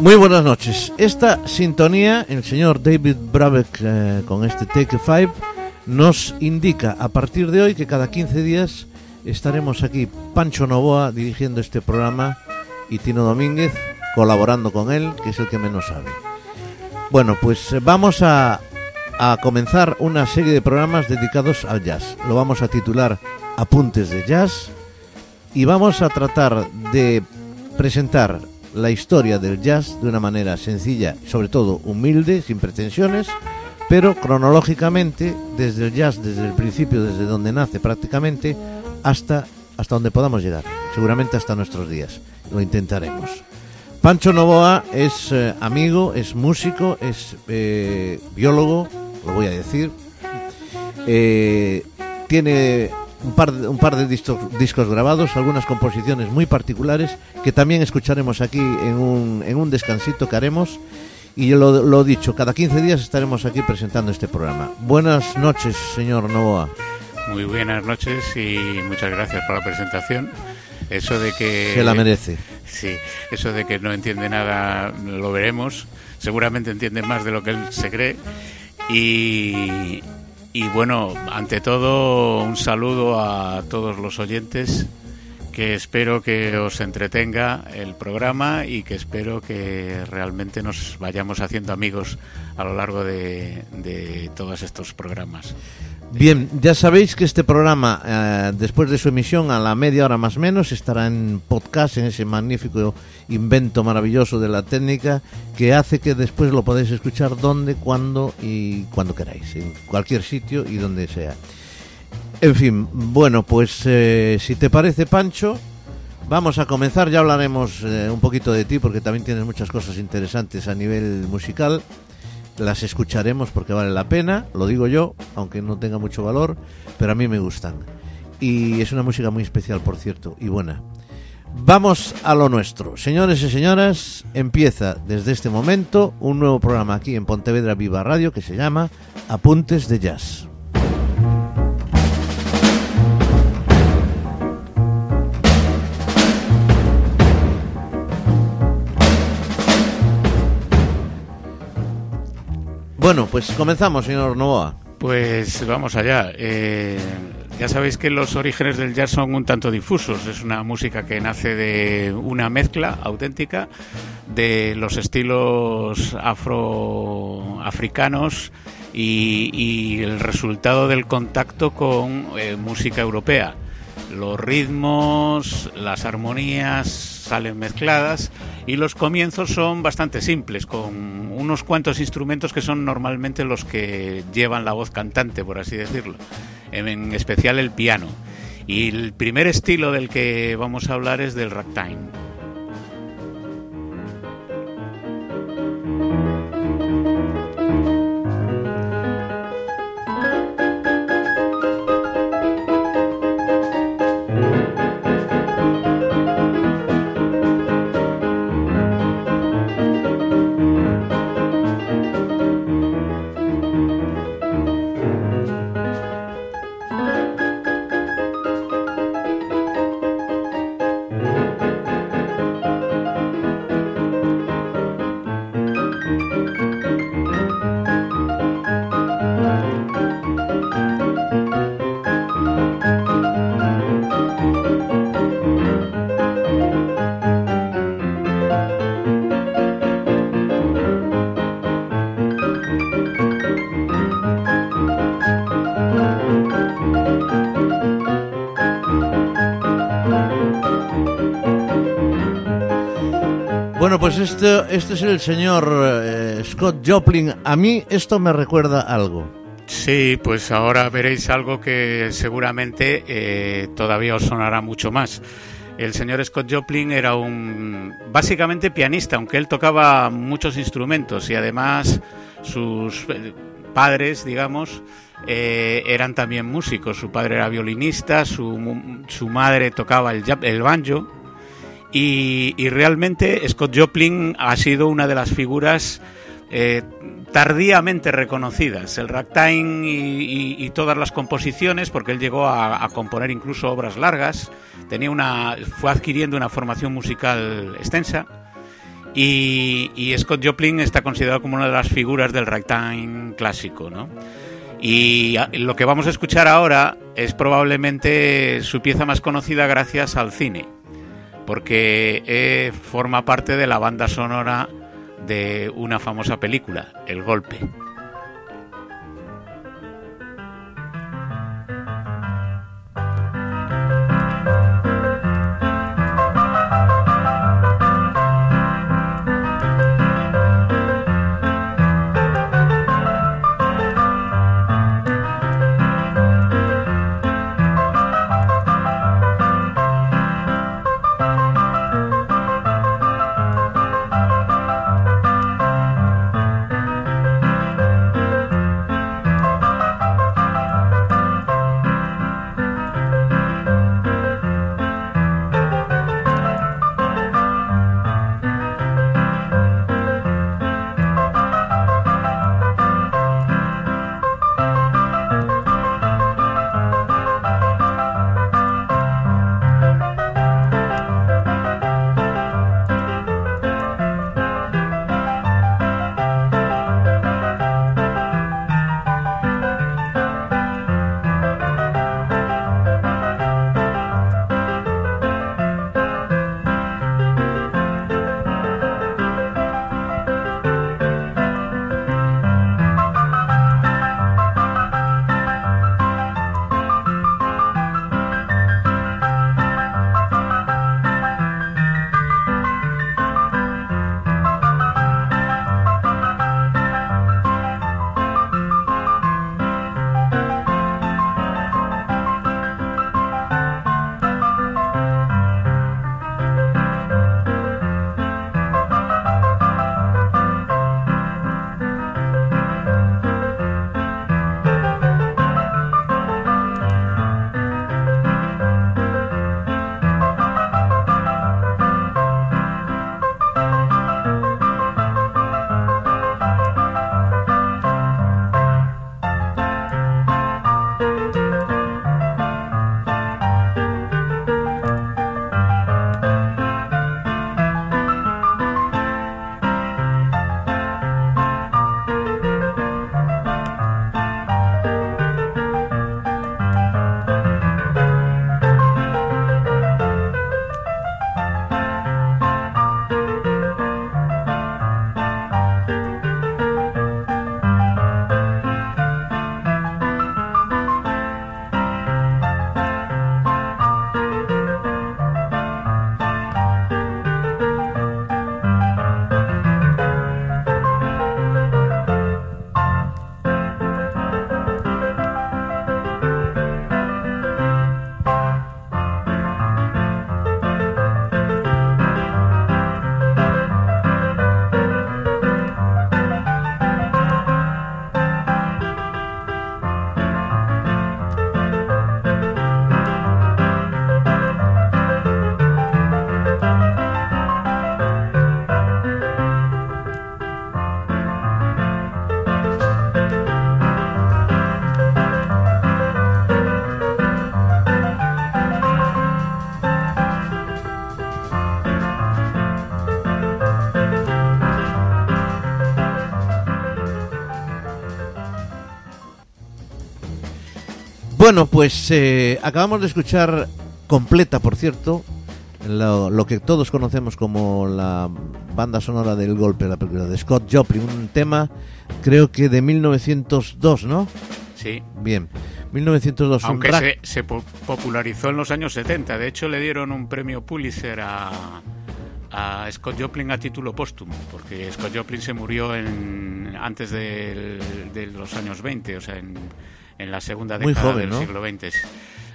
Muy buenas noches. Esta sintonía, el señor David Brabeck eh, con este Take Five, nos indica a partir de hoy que cada 15 días estaremos aquí Pancho Novoa dirigiendo este programa y Tino Domínguez colaborando con él, que es el que menos sabe. Bueno, pues eh, vamos a, a comenzar una serie de programas dedicados al jazz. Lo vamos a titular Apuntes de Jazz y vamos a tratar de presentar la historia del jazz de una manera sencilla, sobre todo humilde, sin pretensiones, pero cronológicamente desde el jazz, desde el principio, desde donde nace prácticamente, hasta, hasta donde podamos llegar, seguramente hasta nuestros días. Lo intentaremos. Pancho Novoa es eh, amigo, es músico, es eh, biólogo, lo voy a decir. Eh, tiene un par de, un par de discos, grabados, algunas composiciones muy particulares que también escucharemos aquí en un, en un descansito que haremos. Y yo lo, lo dicho, cada 15 días estaremos aquí presentando este programa. Buenas noches, señor Novoa. Muy buenas noches y muchas gracias por la presentación. Eso de que... Se la merece. Sí, eso de que no entiende nada lo veremos. Seguramente entiende más de lo que él se cree. Y, y bueno, ante todo, un saludo a todos los oyentes, que espero que os entretenga el programa y que espero que realmente nos vayamos haciendo amigos a lo largo de, de todos estos programas. Bien, ya sabéis que este programa, eh, después de su emisión, a la media hora más o menos, estará en podcast, en ese magnífico invento maravilloso de la técnica, que hace que después lo podáis escuchar donde, cuando y cuando queráis, en cualquier sitio y donde sea. En fin, bueno, pues eh, si te parece, Pancho, vamos a comenzar. Ya hablaremos eh, un poquito de ti, porque también tienes muchas cosas interesantes a nivel musical las escucharemos porque vale la pena, lo digo yo, aunque no tenga mucho valor, pero a mí me gustan. Y es una música muy especial, por cierto, y buena. Vamos a lo nuestro. Señores y señoras, empieza desde este momento un nuevo programa aquí en Pontevedra Viva Radio que se llama Apuntes de Jazz. Bueno, pues comenzamos, señor Novoa. Pues vamos allá. Eh, ya sabéis que los orígenes del jazz son un tanto difusos. Es una música que nace de una mezcla auténtica de los estilos afroafricanos y, y el resultado del contacto con eh, música europea. Los ritmos, las armonías salen mezcladas y los comienzos son bastante simples, con unos cuantos instrumentos que son normalmente los que llevan la voz cantante, por así decirlo, en especial el piano. Y el primer estilo del que vamos a hablar es del ragtime. Pues este, este es el señor eh, Scott Joplin. A mí esto me recuerda algo. Sí, pues ahora veréis algo que seguramente eh, todavía os sonará mucho más. El señor Scott Joplin era un básicamente pianista, aunque él tocaba muchos instrumentos y además sus eh, padres, digamos, eran también músicos. Su padre era violinista, su, su madre tocaba el, el banjo y, y, realmente Scott Joplin ha sido una de las figuras eh, tardíamente reconocidas. El ragtime y, todas las composiciones, porque él llegó a, componer incluso obras largas, tenía una, fue adquiriendo una formación musical extensa. Y, Scott Joplin está considerado como una de las figuras del ragtime clásico, ¿no? Y lo que vamos a escuchar ahora es probablemente su pieza más conocida gracias al cine, porque eh, forma parte de la banda sonora de una famosa película, El Golpe. Bueno, pues eh, acabamos de escuchar completa, por cierto, lo, que todos conocemos como la banda sonora del golpe, la película de Scott Joplin, un tema creo que de 1902, ¿no? Sí. Bien, 1902. Aunque se, se, popularizó en los años 70, de hecho le dieron un premio Pulitzer a, a Scott Joplin a título póstumo, porque Scott Joplin se murió en, antes de, de los años 20, o sea, en en la segunda década del siglo XX.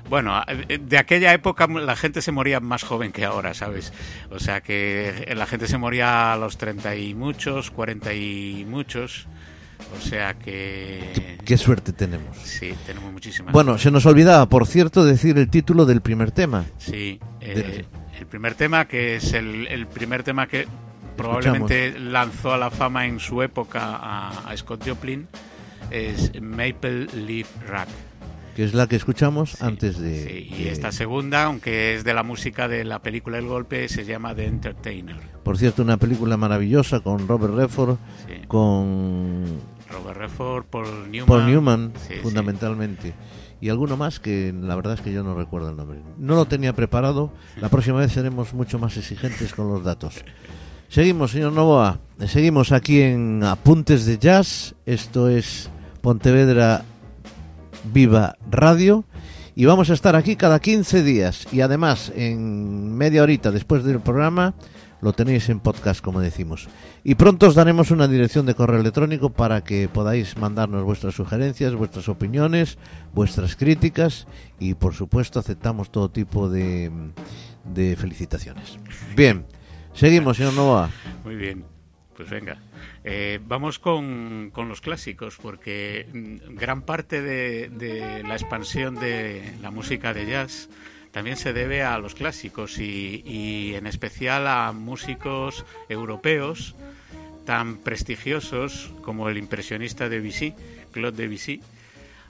Bueno, de aquella época la gente se moría más joven que ahora, ¿sabes? O sea que la gente se moría a los 30 y muchos, 40 y muchos. O sea que... Qué, suerte tenemos. Sí, tenemos muchísimas. Bueno, se nos olvidaba, por cierto, decir el título del primer tema. Sí, eh, el primer tema que es el, el primer tema que probablemente lanzó a la fama en su época a, a Scott Joplin, es Maple Leaf Rack que es la que escuchamos antes de, sí, y esta segunda, aunque es de la música de la película El Golpe, se llama The Entertainer. Por cierto, una película maravillosa con Robert Redford, Sí. con Robert Redford, Paul Newman. Paul Newman, Sí, sí. fundamentalmente. Y alguno más que la verdad es que yo no recuerdo el nombre. No lo tenía preparado. La próxima vez seremos mucho más exigentes con los datos. Seguimos, señor Novoa. Seguimos aquí en Apuntes de Jazz. Esto es Pontevedra Viva Radio. Y vamos a estar aquí cada 15 días. Y además, en media horita después del programa, lo tenéis en podcast, como decimos. Y pronto os daremos una dirección de correo electrónico para que podáis mandarnos vuestras sugerencias, vuestras opiniones, vuestras críticas. Y por supuesto, aceptamos todo tipo de, de felicitaciones. Bien, seguimos, señor Novoa. Muy bien, pues venga. Eh, vamos con, con los clásicos, porque mm, gran parte de, de la expansión de la música de jazz también se debe a los clásicos y, en especial a músicos europeos tan prestigiosos como el impresionista Debussy, Claude Debussy,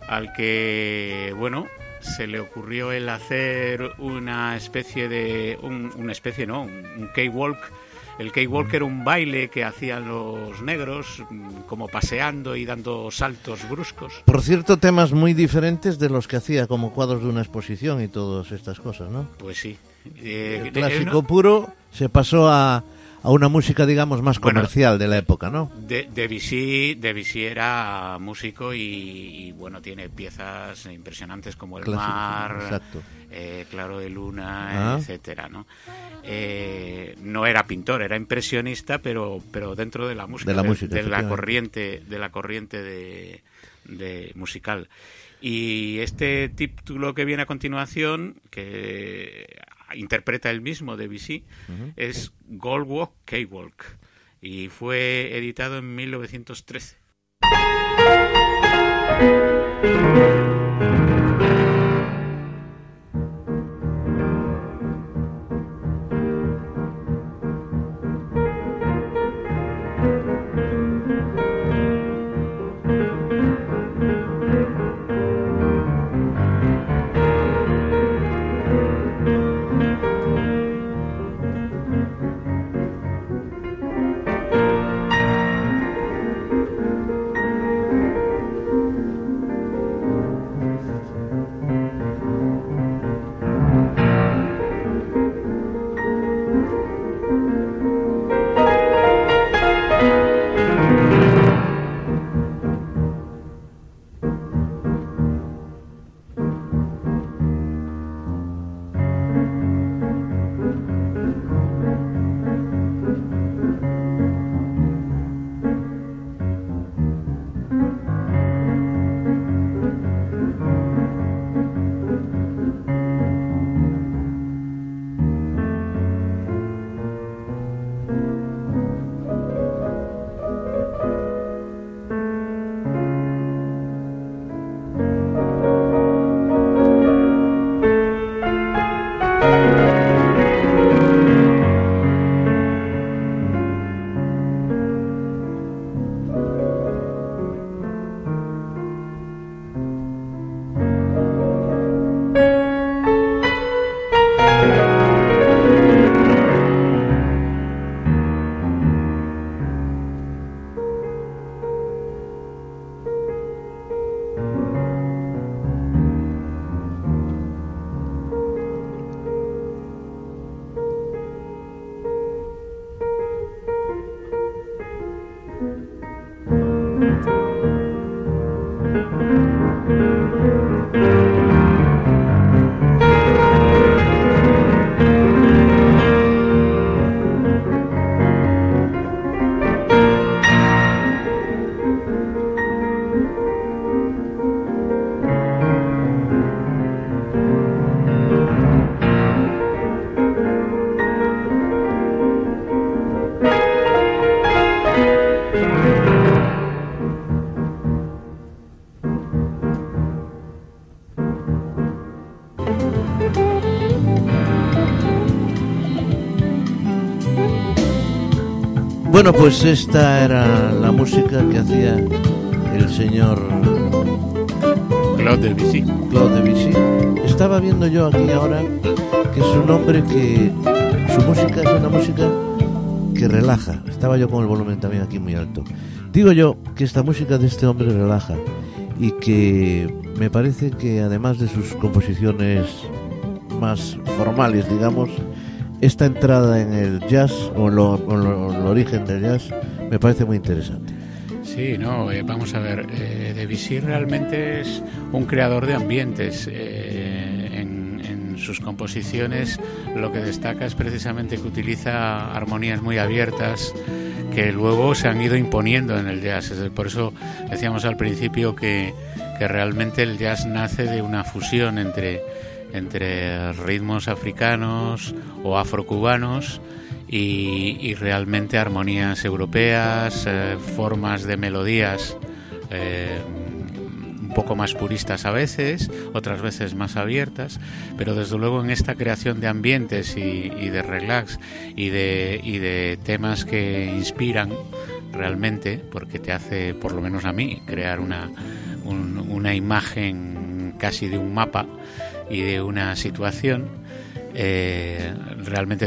al que, bueno, se le ocurrió el hacer una especie de, un- una especie, no, un, un. El K-Walk era un baile que hacían los negros, mm, como paseando y dando saltos bruscos. Por cierto, temas muy diferentes de los que hacía como cuadros de una exposición y todas estas cosas, ¿no? Pues sí. Eh, El eh, clásico no, puro se pasó a, a una música, digamos, más Bueno, comercial de la época, ¿no? De, Debussy, Debussy era músico y, y, bueno, tiene piezas impresionantes como El Clásico, Mar, eh, Claro de Luna, Ah. etcétera, ¿no? Eh, no era pintor, era impresionista, pero, pero dentro de la música, De la música, la efectivamente. corriente, de la corriente de, de musical. Y este título que viene a continuación, que interpreta el mismo Debussy, es Gold Walk, K-Walk y fue editado en 1913. Bueno, pues esta era la música que hacía el señor Claude Debussy. Claude Debussy. Estaba viendo yo aquí ahora que es un hombre que su música es una música que relaja. Estaba yo con el volumen también aquí muy alto. Digo yo que esta música de este hombre relaja y que me parece que además de sus composiciones más formales, digamos, esta entrada en el jazz o en lo, lo- el origen del jazz me parece muy interesante. Sí, no, eh, vamos a ver, eh, Debussy realmente es un creador de ambientes. eh, en, en sus composiciones lo que destaca es precisamente que utiliza armonías muy abiertas que luego se han ido imponiendo en el jazz. Por eso decíamos al principio que, que realmente el jazz nace de una fusión entre, entre ritmos africanos o afrocubanos y, y realmente armonías europeas, eh, formas de melodías eh, poco más puristas a veces, otras veces más abiertas, pero desde luego en esta creación de ambientes y, de relax y de, y de temas que inspiran realmente, porque te hace, por lo menos a mí, crear una, un- una imagen casi de un mapa y de una situación, eh, realmente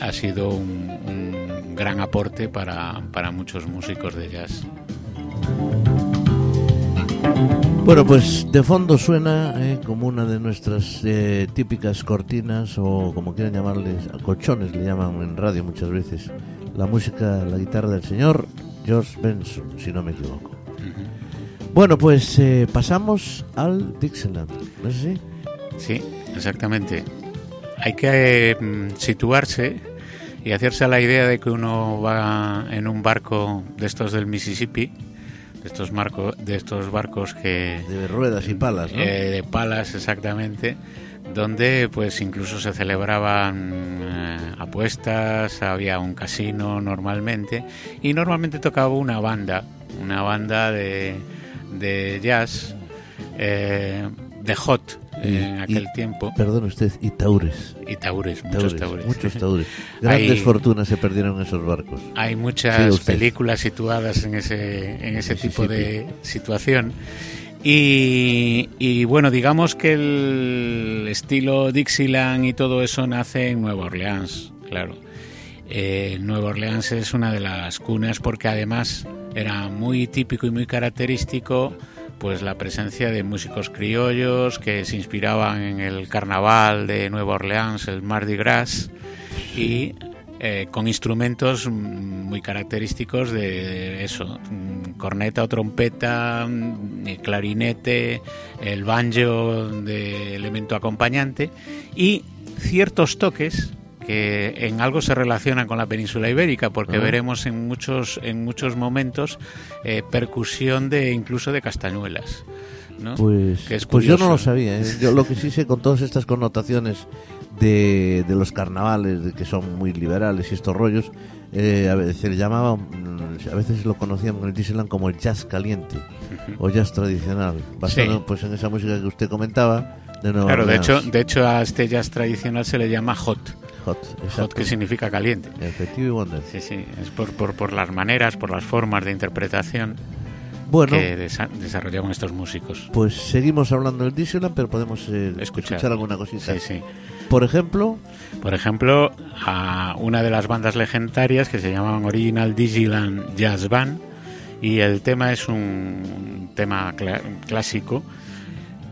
ha sido un, un gran aporte para, para muchos músicos de jazz. Bueno, pues de fondo suena eh, como una de nuestras eh, típicas cortinas o como quieran llamarles, colchones le llaman en radio muchas veces, la música, la guitarra del señor George Benson, si no me equivoco. Bueno, pues eh, pasamos al Dixieland, ¿no es así? Sí, exactamente. Hay que situarse y hacerse a la idea de que uno va en un barco de estos del Mississippi, estos, marco- de estos barcos que De ruedas y palas, ¿no? eh, de palas exactamente, donde pues incluso se celebraban eh, apuestas, había un casino normalmente y normalmente tocaba una banda, una banda de, de jazz eh, de hot Y- en aquel y- tiempo Perdón usted, y taures. y taures, muchos Taures, taures. Muchos taures. Grandes Hay- fortunas se perdieron en esos barcos. Hay muchas usted. películas situadas en ese, en ese tipo de situación. Y, y, bueno, digamos que el estilo Dixieland y todo eso nace en Nueva Orleans, claro. Eh, Nueva Orleans es una de las cunas porque además era muy típico y muy característico pues la presencia de músicos criollos que se inspiraban en el carnaval de Nueva Orleans, el Mardi Gras y eh, con instrumentos mm, muy característicos de, eso, mm, corneta o trompeta, mm, eh, clarinete, el banjo de elemento acompañante y ciertos toques que en algo se relacionan con la península ibérica porque Ah. veremos en muchos en muchos momentos eh, percusión de incluso de castañuelas ¿no? Pues, Que es pues yo no lo sabía. ¿eh? Yo lo que sí sé con todas estas connotaciones de, de los carnavales, de que son muy liberales y estos rollos, eh, a veces se le llamaba, mm, a veces lo conocían en el Disneyland como el jazz caliente o jazz tradicional, basado Sí. pues en esa música que usted comentaba de Nueva Claro, de hecho, de hecho a este jazz tradicional se le llama hot, hot, que significa caliente. Efectivo y wonder. Sí, sí, es por, por, por las maneras, por las formas de interpretación Bueno, que desa- desarrollaban estos músicos. pues seguimos hablando del Disneyland, pero podemos eh, Escuchar. escuchar alguna cosita. Sí, sí. Por ejemplo, Por ejemplo, a una de las bandas legendarias que se llamaban Original Disneyland Jazz Band y el tema es un tema clásico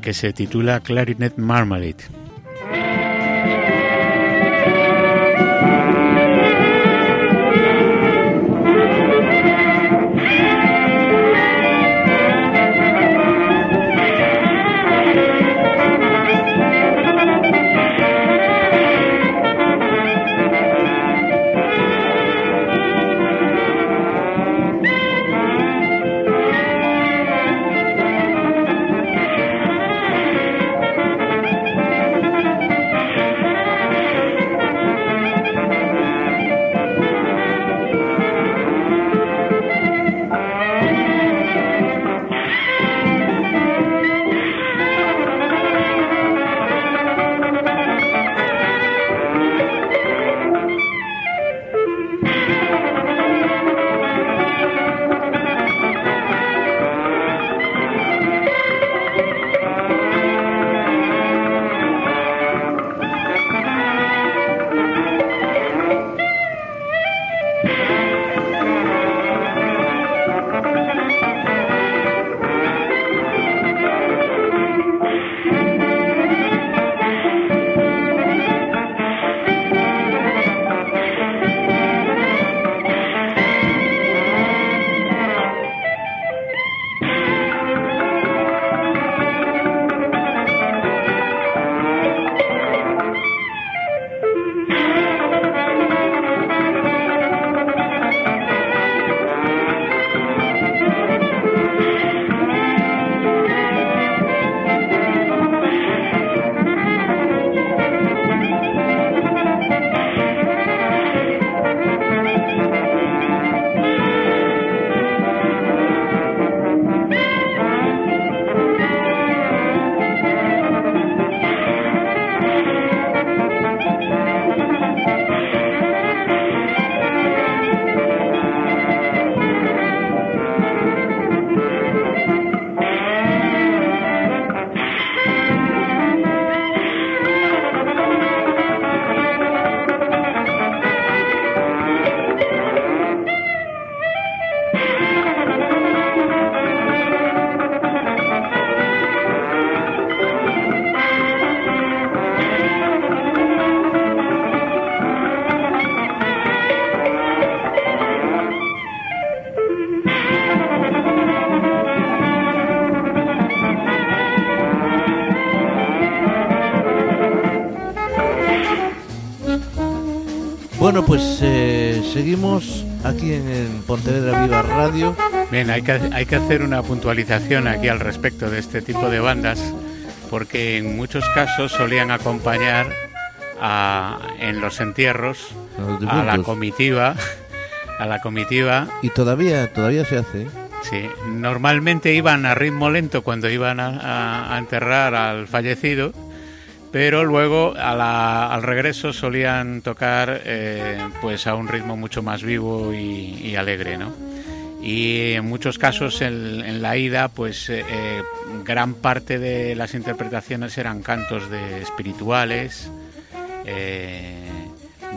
que se titula Clarinet Marmalade. Pues eh, seguimos aquí en, el Pontevedra Viva Radio. Bien, hay que, hay que hacer una puntualización aquí al respecto de este tipo de bandas, porque en muchos casos solían acompañar a, en los entierros a, la comitiva, a la comitiva. Y todavía, todavía se hace. ¿eh? Sí, normalmente iban a ritmo lento cuando iban a enterrar al fallecido pero luego al regreso solían tocar eh, pues a un ritmo mucho más vivo y, alegre, ¿no? Y en muchos casos en, la ida, pues eh, eh, gran parte de las interpretaciones eran cantos de espirituales,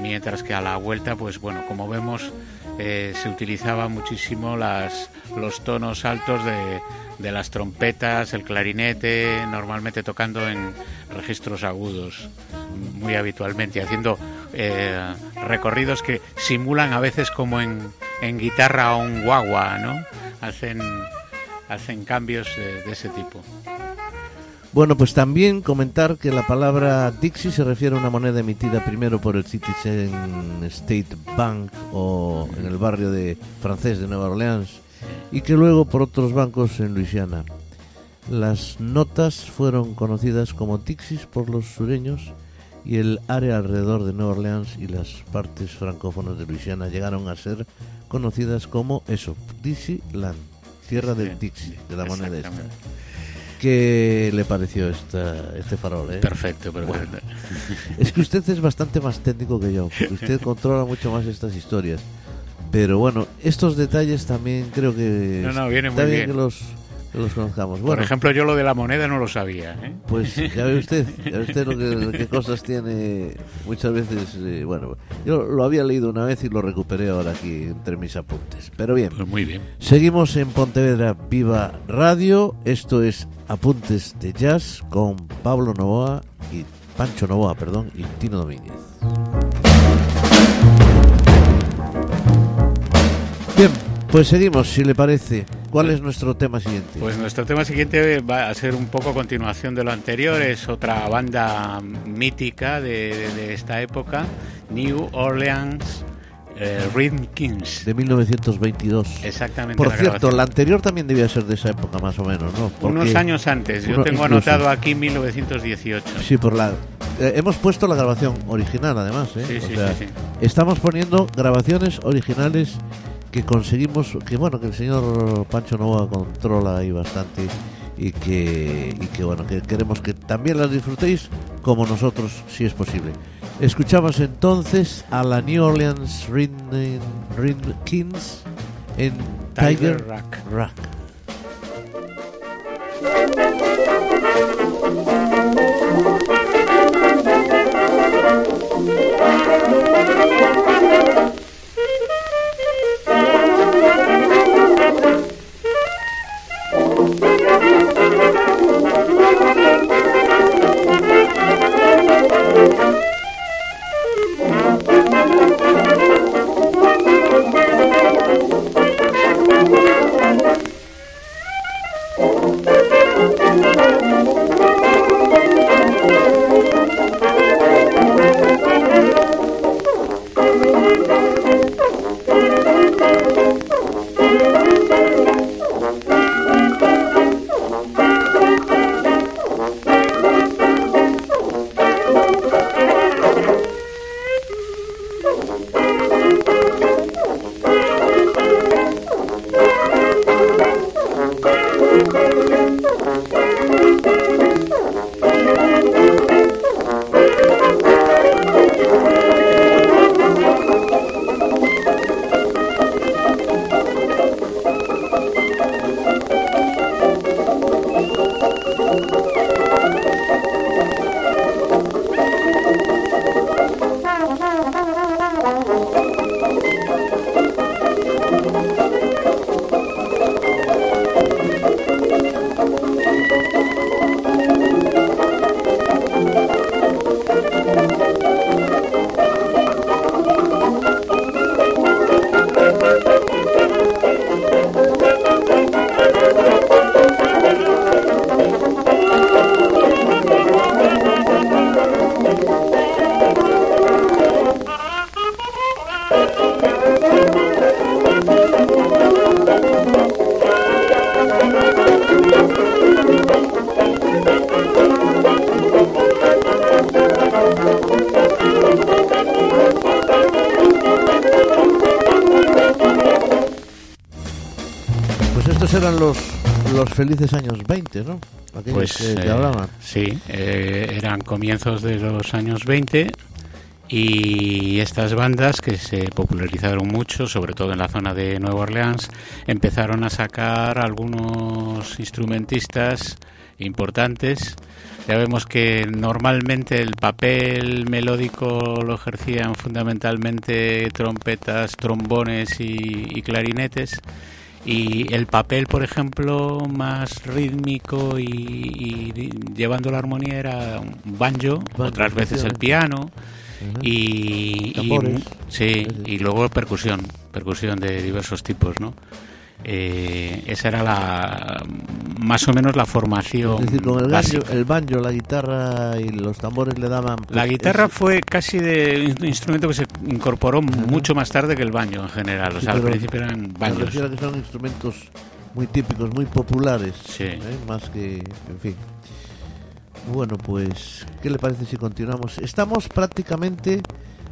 mientras que a la vuelta, pues bueno, como vemos, se utilizaba muchísimo las, los tonos altos de, de las trompetas, el clarinete, normalmente tocando en registros agudos muy habitualmente, haciendo eh, recorridos que simulan a veces como en, en guitarra o un guagua, ¿no? Hacen, hacen cambios de, ese tipo. Bueno, pues también comentar que la palabra Dixie se refiere a una moneda emitida primero por el Citizen State Bank o en el barrio de francés de Nueva Orleans y que luego por otros bancos en Luisiana. Las notas fueron conocidas como Dixis por los sureños y el área alrededor de Nueva Orleans y las partes francófonas de Luisiana llegaron a ser conocidas como eso, Dixieland, tierra del Dixie, de la moneda esta. ¿Qué le pareció esta, este farol? Eh? Perfecto, perfecto. es que usted es bastante más técnico que yo, usted controla mucho más estas historias. Pero bueno, estos detalles también creo que no, no, viene muy bien, que los, los conozcamos. Por ejemplo, yo lo de la moneda no lo sabía. ¿eh? Pues ya ve usted, ya ve usted lo que, qué cosas tiene muchas veces. Eh, bueno, yo lo había leído una vez y lo recuperé ahora aquí entre mis apuntes. Pero bien, pues muy bien. Seguimos en Pontevedra Viva Radio. Esto es Apuntes de Jazz con Pablo Novoa y Pancho Novoa, perdón, y Tino Domínguez. Bien, pues seguimos, si le parece. ¿Cuál es nuestro tema siguiente? Pues nuestro tema siguiente va a ser un poco continuación de lo anterior. Es otra banda mítica de, esta época, New Orleans eh, Rhythm Kings. De 1922. Exactamente. Por cierto, la anterior también debía ser de esa época más o menos, ¿no? Unos años antes. Yo tengo anotado aquí 1918. Sí, por la... Eh, hemos puesto la grabación original además, ¿eh? Sí, sí, sí. Estamos poniendo grabaciones originales que conseguimos, que bueno, que el señor Pancho Nova controla ahí bastante y que, y que bueno, que queremos que también las disfrutéis como nosotros, si es posible. Escuchamos entonces a la New Orleans Rhythm, Kings en Tiger, Rock. Thank you. Felices años 20, ¿no? Aquellos Pues que, que eh, hablaban. sí, eh, eran comienzos de los años 20 y estas bandas que se popularizaron mucho, sobre todo en la zona de Nueva Orleans, empezaron a sacar algunos instrumentistas importantes. Ya vemos que normalmente el papel melódico lo ejercían fundamentalmente trompetas, trombones y, y clarinetes. Y el papel, por ejemplo, más rítmico y, y llevando la armonía era un banjo, Banjo, otras veces el piano y, sí. y luego percusión, percusión de diversos tipos, ¿no? Eh, esa era la más o menos la formación Es decir, con el, banjo, el banjo, la guitarra y los tambores le daban... pues, La guitarra fue casi de un instrumento que se incorporó mucho más tarde que el baño en general. O Sí, sea, al principio eran Me baños. refiero a que son instrumentos muy típicos, muy populares. Sí. ¿eh? Más que, en fin. Bueno, pues, ¿qué le parece si continuamos? Estamos prácticamente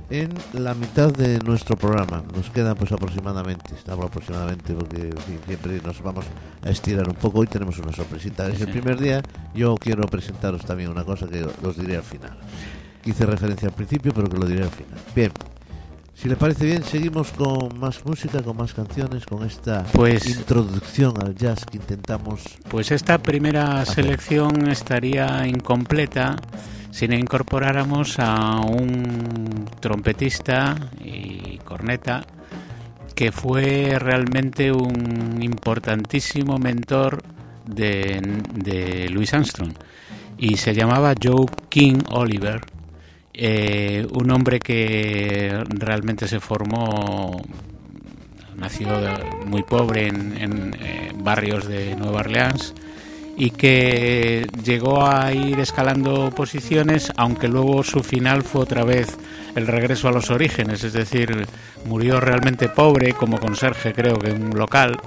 en la mitad de nuestro programa. Nos queda pues aproximadamente, estamos aproximadamente porque en fin, siempre nos vamos a estirar un poco. Hoy tenemos una sorpresita. Es el primer día. Yo quiero presentaros también una cosa que os diré al final. Que Hice referencia al principio, pero que lo diré al final. Bien. Si le parece bien, seguimos con más música, con más canciones, con esta Pues- introducción al jazz que intentamos. Pues esta primera selección estaría incompleta si no incorporáramos a un trompetista y corneta que fue realmente un importantísimo mentor de, Louis Armstrong y se llamaba Joe King Oliver, eh, un hombre que realmente se formó nació muy pobre en, en, eh, barrios de Nueva Orleans y que llegó a ir escalando posiciones, aunque luego su final fue otra vez el regreso a los orígenes, es decir, murió realmente pobre como conserje creo que en un local,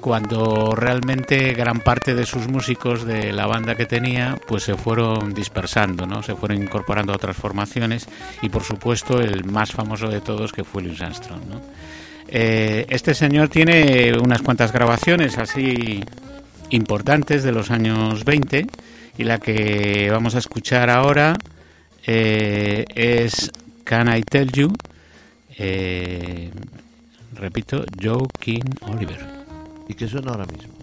cuando realmente gran parte de sus músicos de la banda que tenía pues se fueron dispersando, ¿no? se fueron incorporando a otras formaciones y por supuesto el más famoso de todos que fue Louis Armstrong. ¿no? Eh, este señor tiene unas cuantas grabaciones así importantes de los años 20 y la que vamos a escuchar ahora eh, es Can I Tell You, eh, repito, Joe King Oliver. y que suena ahora mismo.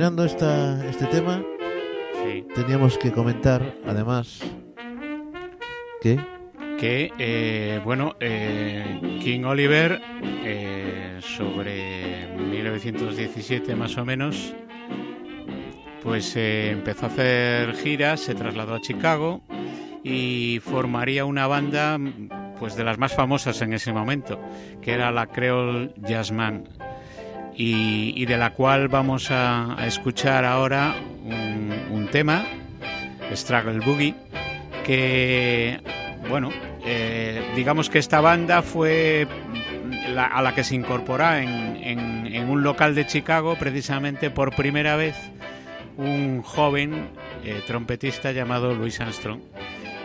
Terminando esta, este tema, Sí. teníamos que comentar, además, que que eh, bueno eh, King Oliver eh, sobre 1917 más o menos pues empezó a hacer giras se trasladó a Chicago y formaría una banda pues de las más famosas en ese momento que era la Creole Jazzman y, de la cual vamos a, escuchar ahora un, tema Struggle Boogie que bueno, eh, digamos que esta banda fue a la que se incorpora en, un local de Chicago precisamente por primera vez un joven eh, trompetista llamado Louis Armstrong,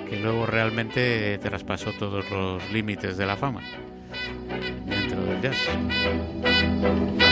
que luego realmente traspasó todos los límites de la fama dentro del jazz.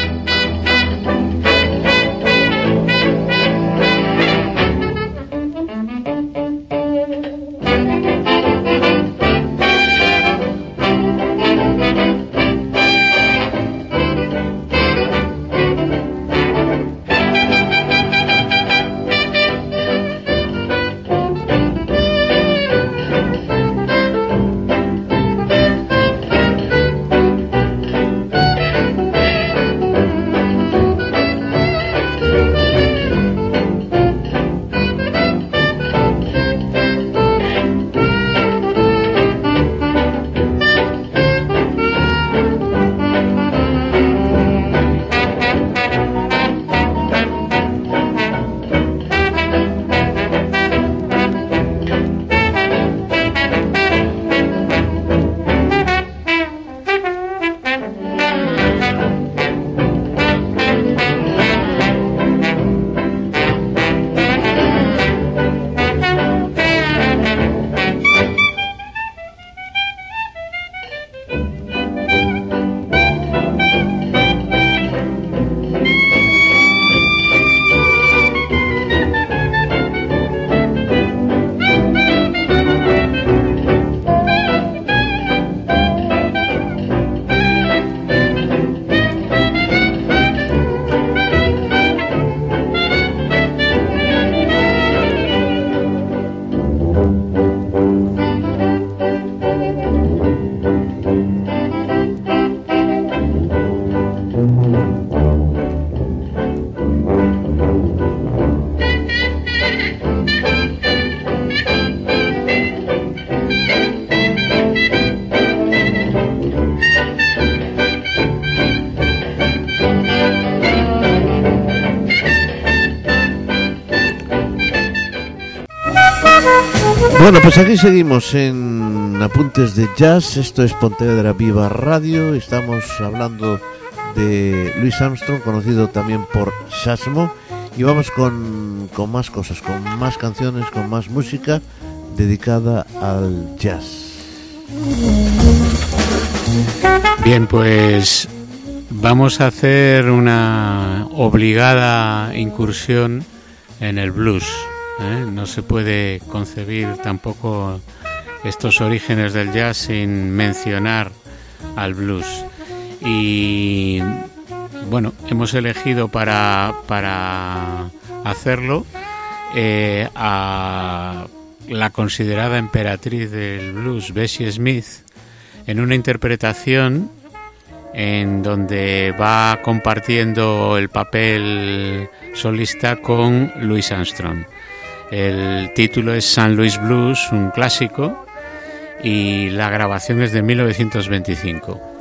Pues aquí seguimos en Apuntes de Jazz. Esto es Pontevedra Viva Radio. Estamos hablando de Luis Armstrong, conocido también por Shasmo. Y vamos con, con más cosas, con más canciones, con más música dedicada al jazz. Bien, pues vamos a hacer una obligada incursión en el blues. No se puede concebir tampoco estos orígenes del jazz sin mencionar al blues. Y bueno, hemos elegido para, para hacerlo eh, a la considerada emperatriz del blues, Bessie Smith, en una interpretación en donde va compartiendo el papel solista con Louis Armstrong. El título es San Luis Blues, un clásico, y la grabación es de 1925.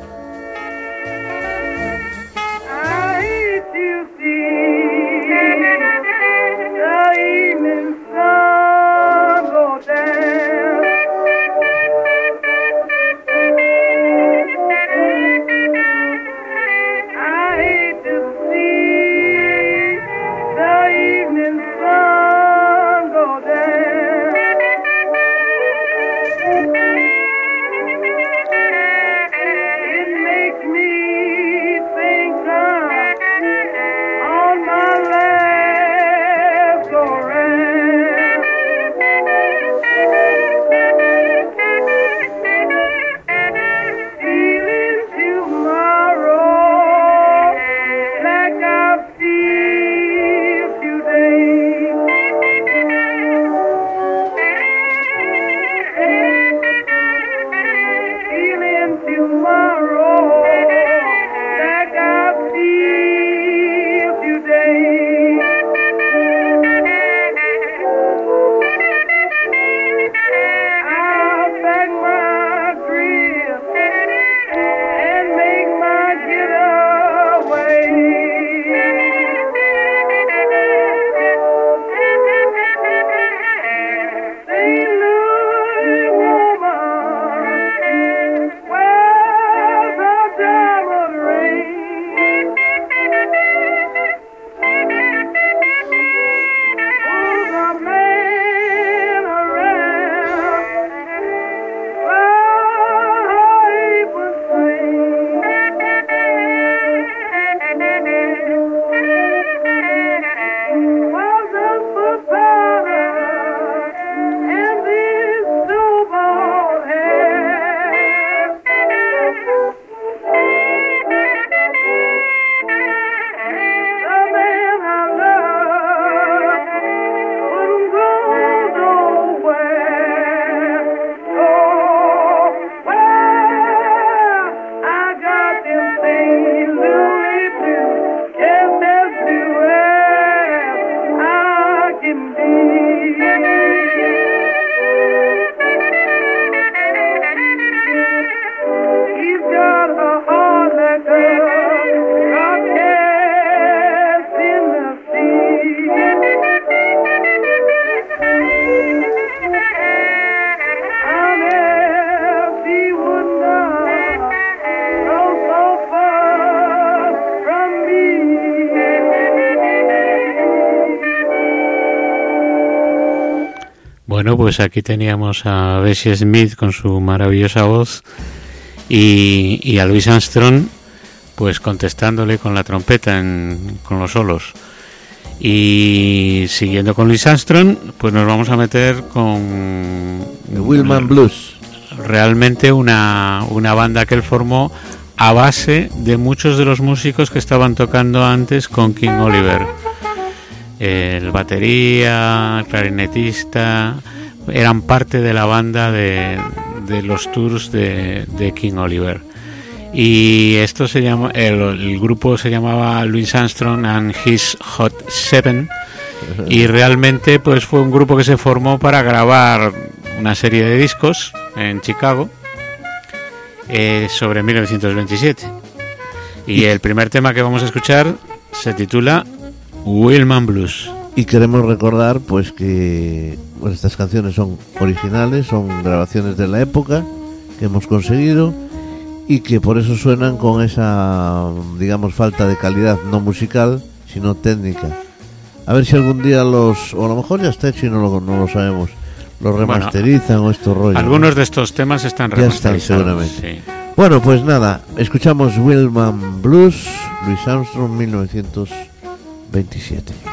Bueno, pues aquí teníamos a Bessie Smith con su maravillosa voz y, a Louis Armstrong pues contestándole con la trompeta en, con los solos. Y siguiendo con Louis Armstrong, pues nos vamos a meter con... Willman Blues. Realmente una, una banda que él formó a base de muchos de los músicos que estaban tocando antes con King Oliver. El batería, el clarinetista, eran parte de la banda de, de los tours de, de, King Oliver. Y esto se llama, el, grupo se llamaba Louis Armstrong and His Hot Seven. Y realmente pues fue un grupo que se formó para grabar una serie de discos en Chicago eh, sobre 1927. Y el primer tema que vamos a escuchar se titula Willman Blues. Y queremos recordar pues que estas canciones son originales, son grabaciones de la época que hemos conseguido y que por eso suenan con esa, digamos, falta de calidad no musical, sino técnica. A ver si algún día los, o a lo mejor ya está hecho y no lo, no lo sabemos, lo remasterizan o estos rollos. Algunos de estos temas están remasterizados. seguramente. Bueno, pues nada, escuchamos Willman Blues, Luis Armstrong, 1927.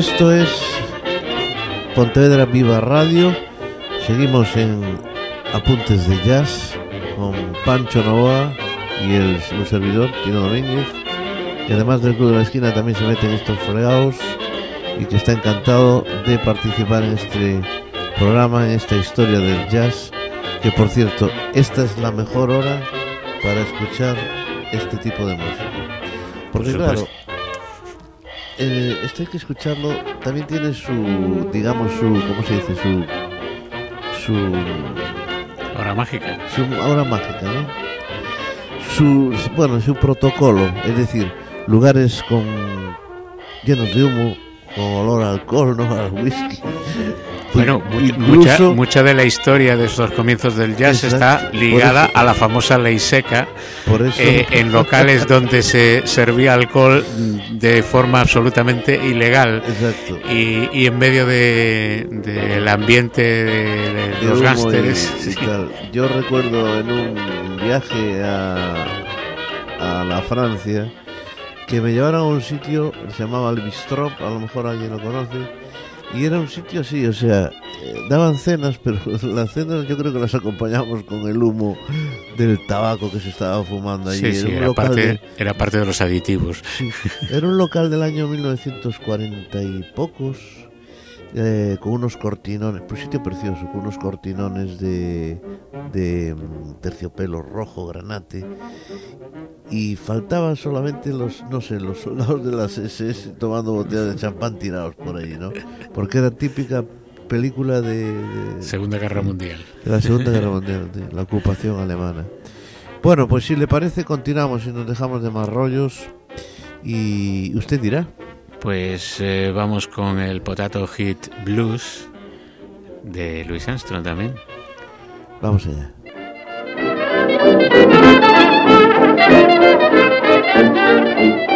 Esto es Pontevedra Viva Radio. Seguimos en Apuntes de Jazz con Pancho Novoa y el, servidor, Tino Domínguez. Y además del Club de la Esquina también se meten estos fregados y que está encantado de participar en este programa, en esta historia del jazz, que por cierto, esta es la mejor hora para escuchar este tipo de música. Porque Por claro. Eh, esto hay que escucharlo, también tiene su, digamos, su, ¿cómo se dice? Su, su Hora mágica. su hora mágica, ¿no? Su, bueno, su protocolo, es decir, lugares con llenos de humo, con olor a alcohol, no al whisky. Bueno, Incluso- mucha, mucha de la historia de estos comienzos del jazz Exacto. está ligada a la famosa ley seca por eso, eh, en locales donde se servía alcohol de forma absolutamente ilegal exacto. y, y en medio de- del ambiente de, de de los gánsteres. y- y sí. tal. Yo recuerdo en un viaje a, a la Francia que me llevaron a un sitio que se llamaba el Bistrop, a lo mejor alguien lo conoce, y era un sitio así, o sea, eh, daban cenas, pero las cenas yo creo que las acompañamos con el humo del tabaco que se estaba fumando allí. Sí, sí, era local parte, de- era parte de los aditivos. Sí, era un local del año 1940 y pocos, eh, con unos cortinones, pues sitio precioso, con unos cortinones de, de mm, terciopelo rojo, granate, y faltaban solamente los, no sé, los soldados de las SS tomando botellas de champán tirados por ahí, ¿no? Porque era típica película de, de- Segunda Guerra Mundial. de la Segunda Guerra Mundial, de la ocupación alemana. Bueno, pues si le parece, continuamos y nos dejamos de más rollos. Y usted dirá. Pues eh, vamos con el Potato Hit Blues de Louis Armstrong también. Vamos allá.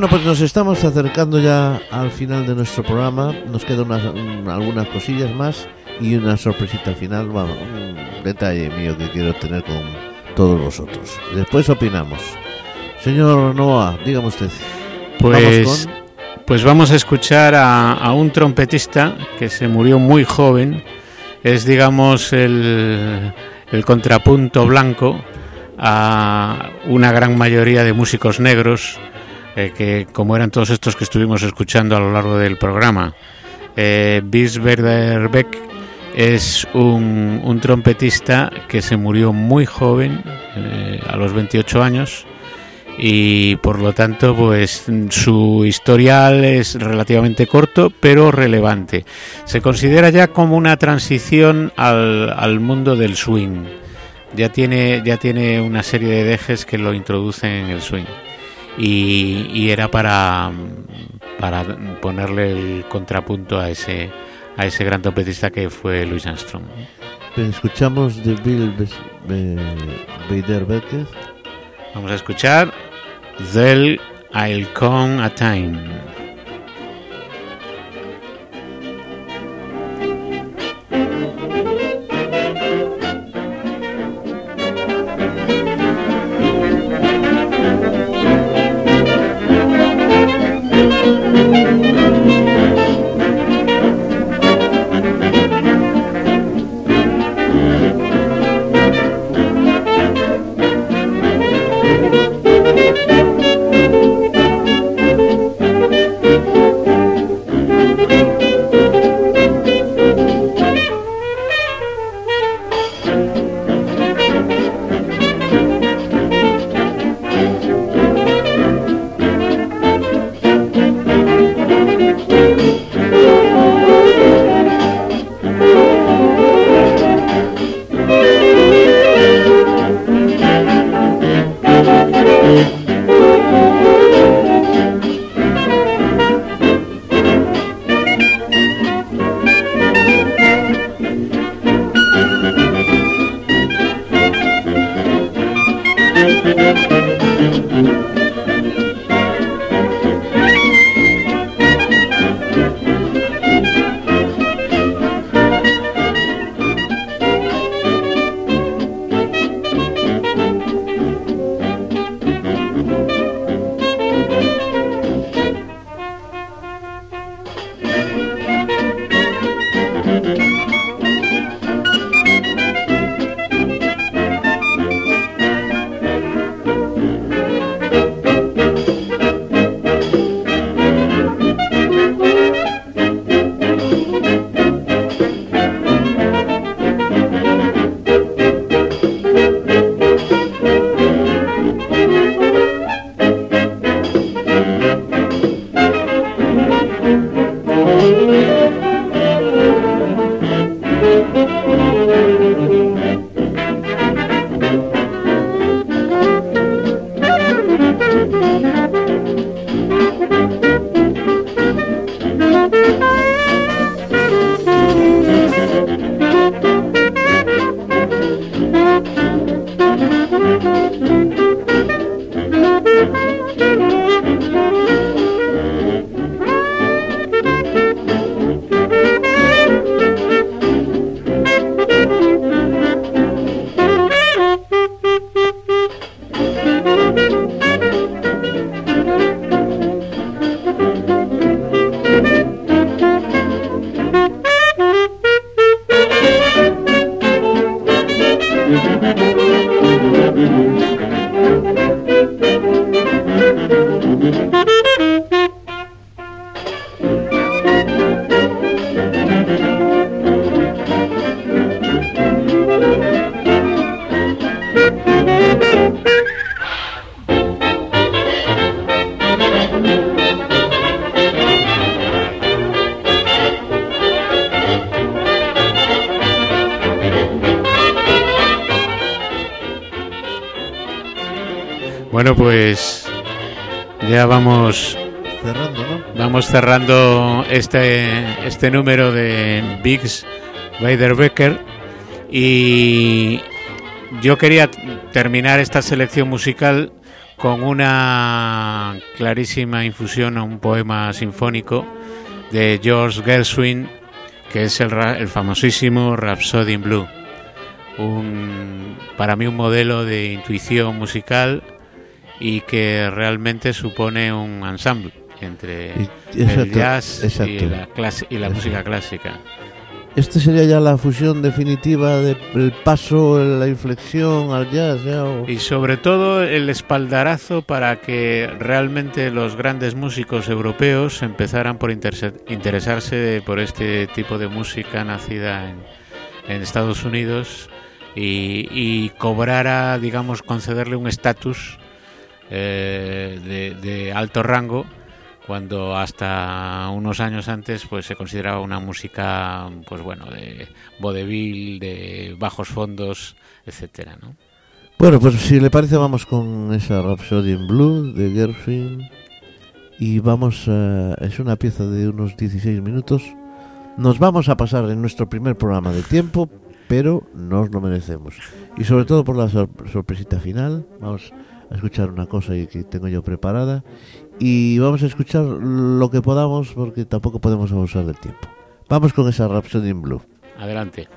Bueno, pues nos estamos acercando ya al final de nuestro programa. Nos quedan unas, un- algunas cosillas más y una sorpresita final. Un detalle mío que quiero tener con todos vosotros. Después opinamos. Señor Noah, dígame usted. Pues, Vamos con... Pues vamos a escuchar a, un trompetista que se murió muy joven. Es, digamos, el, contrapunto blanco a una gran mayoría de músicos negros, eh, que como eran todos estos que estuvimos escuchando a lo largo del programa. Eh, es un, trompetista que se murió muy joven, eh, a los 28 años, y por lo tanto pues su historial es relativamente corto pero relevante. Se considera ya como una transición al, mundo del swing. Ya tiene, ya tiene una serie de dejes que lo introducen en el swing. Y, era para, para ponerle el contrapunto a ese, a ese gran trompetista que fue Louis Armstrong. Escuchamos de Bill Becker. Vamos a escuchar There'll I'll come a time. Pues ya vamos cerrando, ¿no? Vamos cerrando este este número de Biggs Becker y yo quería terminar esta selección musical con una clarísima infusión a un poema sinfónico de George Gershwin, que es el, el famosísimo Rhapsody in Blue. Un, para mí un modelo de intuición musical y que realmente supone un ensamble. entre exacto, el jazz exacto. y la, clase- y la música clásica. Este sería ya la fusión definitiva del paso, la inflexión al jazz. ya, o- Y sobre todo el espaldarazo para que realmente los grandes músicos europeos empezaran por interesarse por este tipo de música nacida en, en Estados Unidos y, y cobrara, digamos, concederle un estatus eh, de, alto rango cuando hasta unos años antes pues se consideraba una música pues bueno de vodevil de bajos fondos etcétera ¿no? Bueno, pues si le parece vamos con esa Rhapsody in Blue de Gershwin y vamos a... es una pieza de unos 16 minutos. Nos vamos a pasar en nuestro primer programa de tiempo, pero nos lo merecemos. Y sobre todo por la sor- sorpresita final, vamos a escuchar una cosa que tengo yo preparada y vamos a escuchar lo que podamos porque tampoco podemos abusar del tiempo. Vamos con esa Rhapsody in Blue. adelante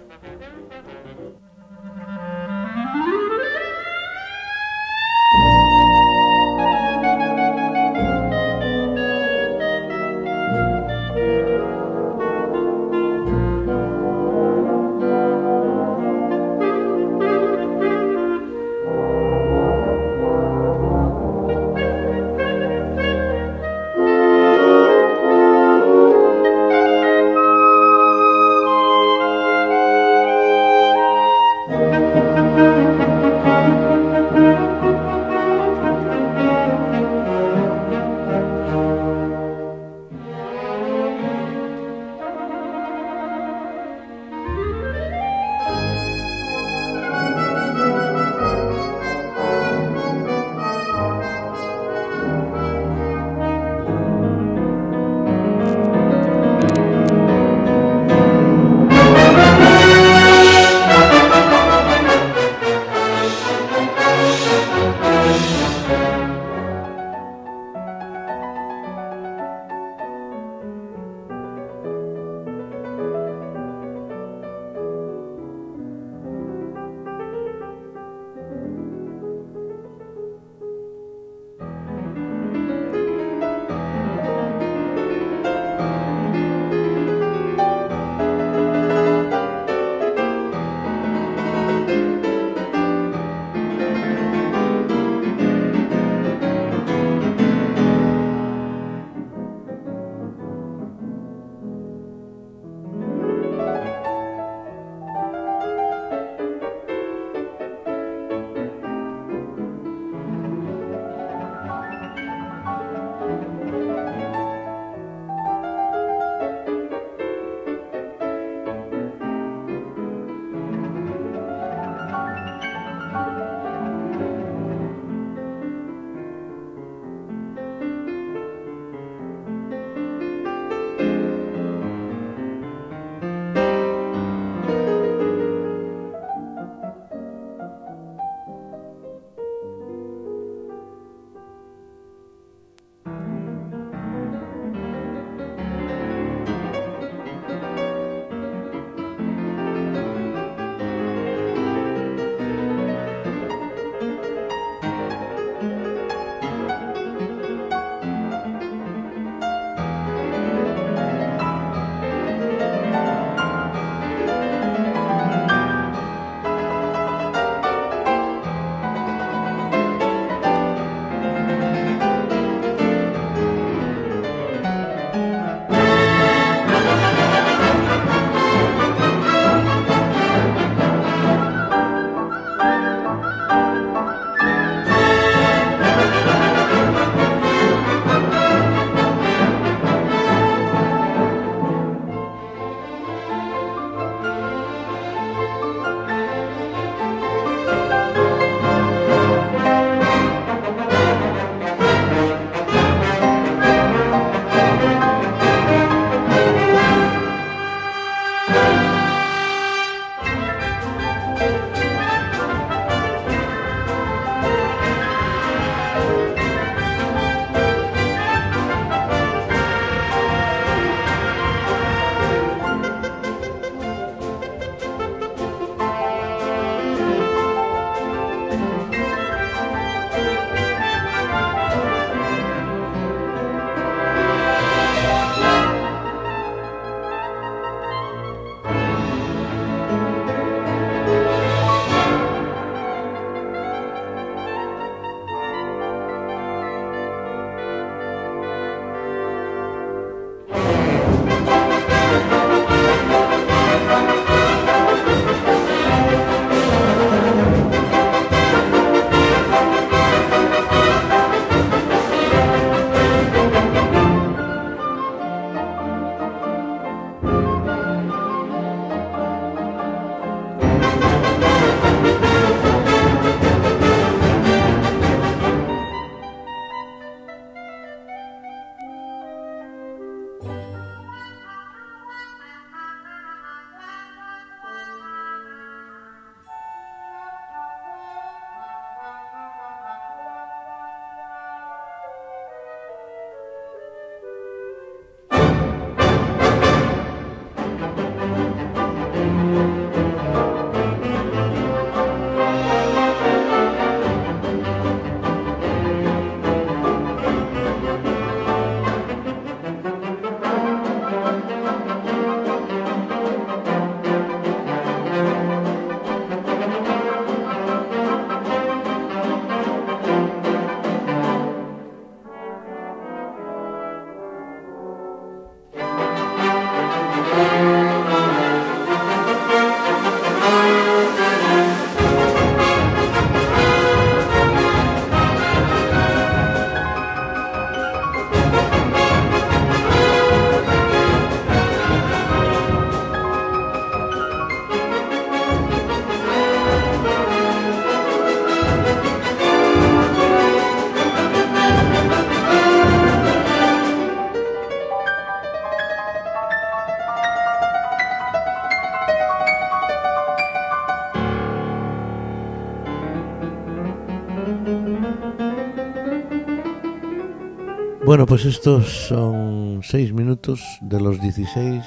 Bueno, pues estos son seis minutos de los 16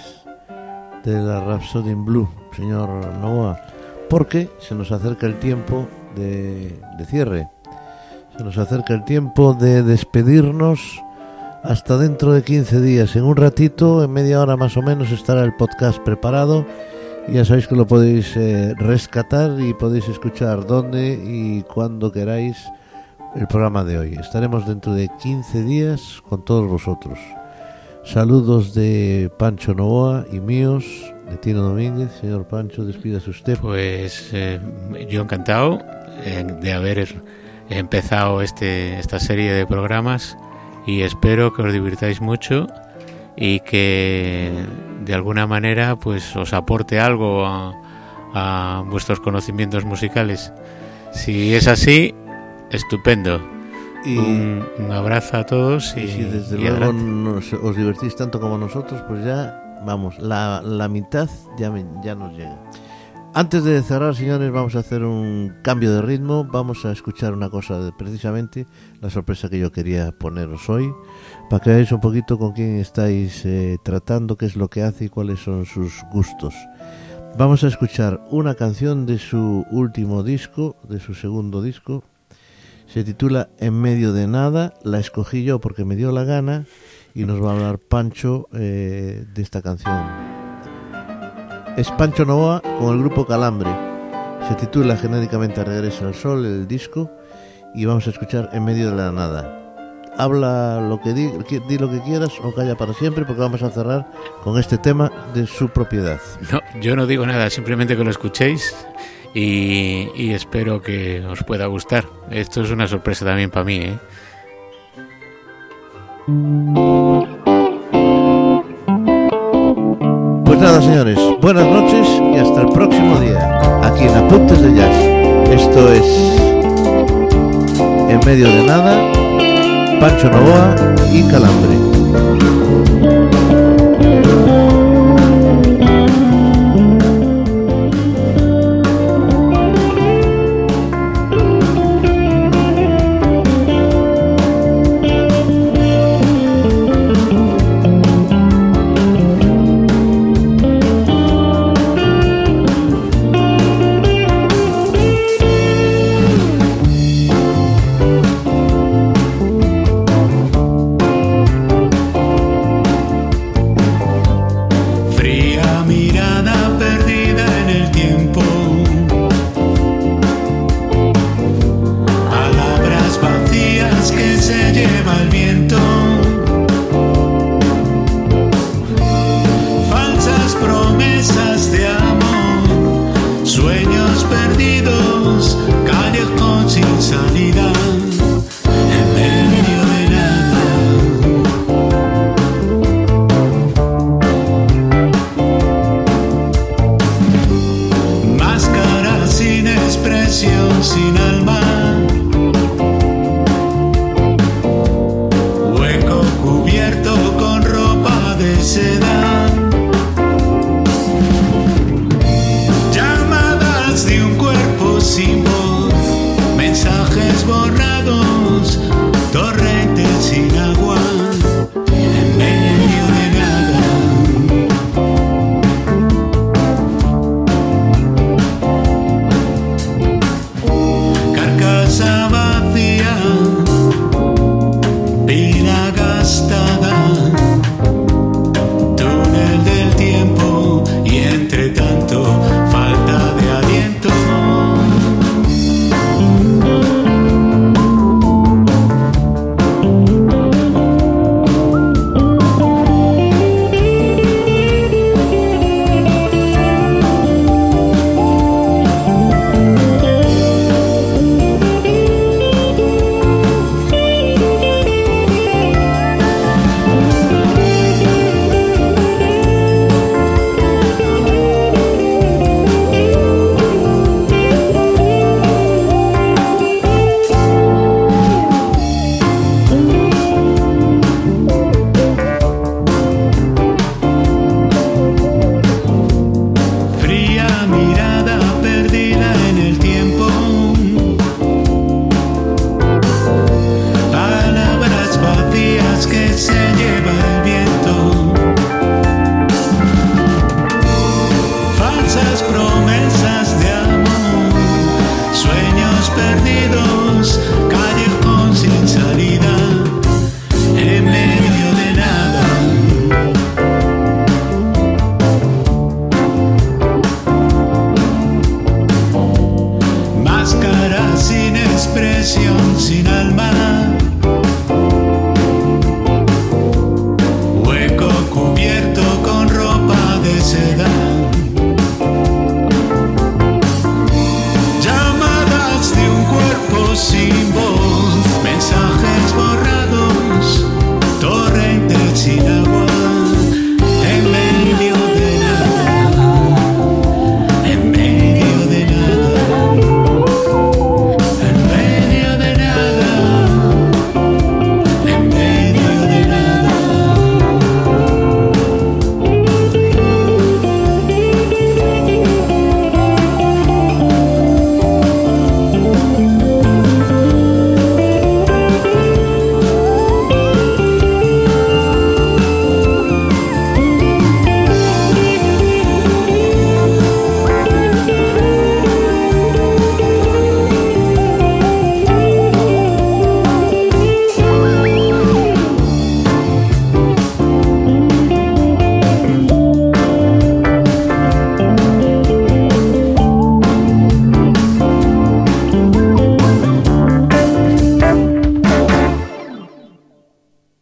de la Rhapsody in Blue, señor Noah, porque se nos acerca el tiempo de, de cierre, se nos acerca el tiempo de despedirnos hasta dentro de 15 días. En un ratito, en media hora más o menos, estará el podcast preparado. Ya sabéis que lo podéis eh, rescatar y podéis escuchar donde y cuando queráis el programa de hoy. Estaremos dentro de 15 días con todos vosotros. Saludos de Pancho Novoa y míos, de Tino Domínguez. Señor Pancho, despídase usted. Pues eh, yo encantado eh, de haber empezado este, esta serie de programas y espero que os divirtáis mucho y que de alguna manera pues os aporte algo a, a vuestros conocimientos musicales. Si es así, estupendo. Y, un, un abrazo a todos y, y si desde y luego nos- os divertís tanto como nosotros, pues ya, vamos, la, la mitad ya, me- ya nos llega. Antes de cerrar, señores, vamos a hacer un cambio de ritmo. Vamos a escuchar una cosa, de- precisamente la sorpresa que yo quería poneros hoy, para que veáis un poquito con quién estáis eh, tratando, qué es lo que hace y cuáles son sus gustos. Vamos a escuchar una canción de su último disco, de su segundo disco. Se titula En medio de nada. La escogí yo porque me dio la gana y nos va a hablar Pancho eh, de esta canción. Es Pancho Novoa con el grupo Calambre. Se titula genéricamente Regresa al Sol, el disco, y vamos a escuchar En medio de la nada. Habla lo que di, di lo que quieras o calla para siempre porque vamos a cerrar con este tema de su propiedad. No, yo no digo nada, simplemente que lo escuchéis y, espero que os pueda gustar. Esto es una sorpresa también para mí, ¿eh? Pues nada, señores, buenas noches y hasta el próximo día, aquí en Apuntes de Jazz. Esto es En medio de nada, Pancho Novoa y Calambre.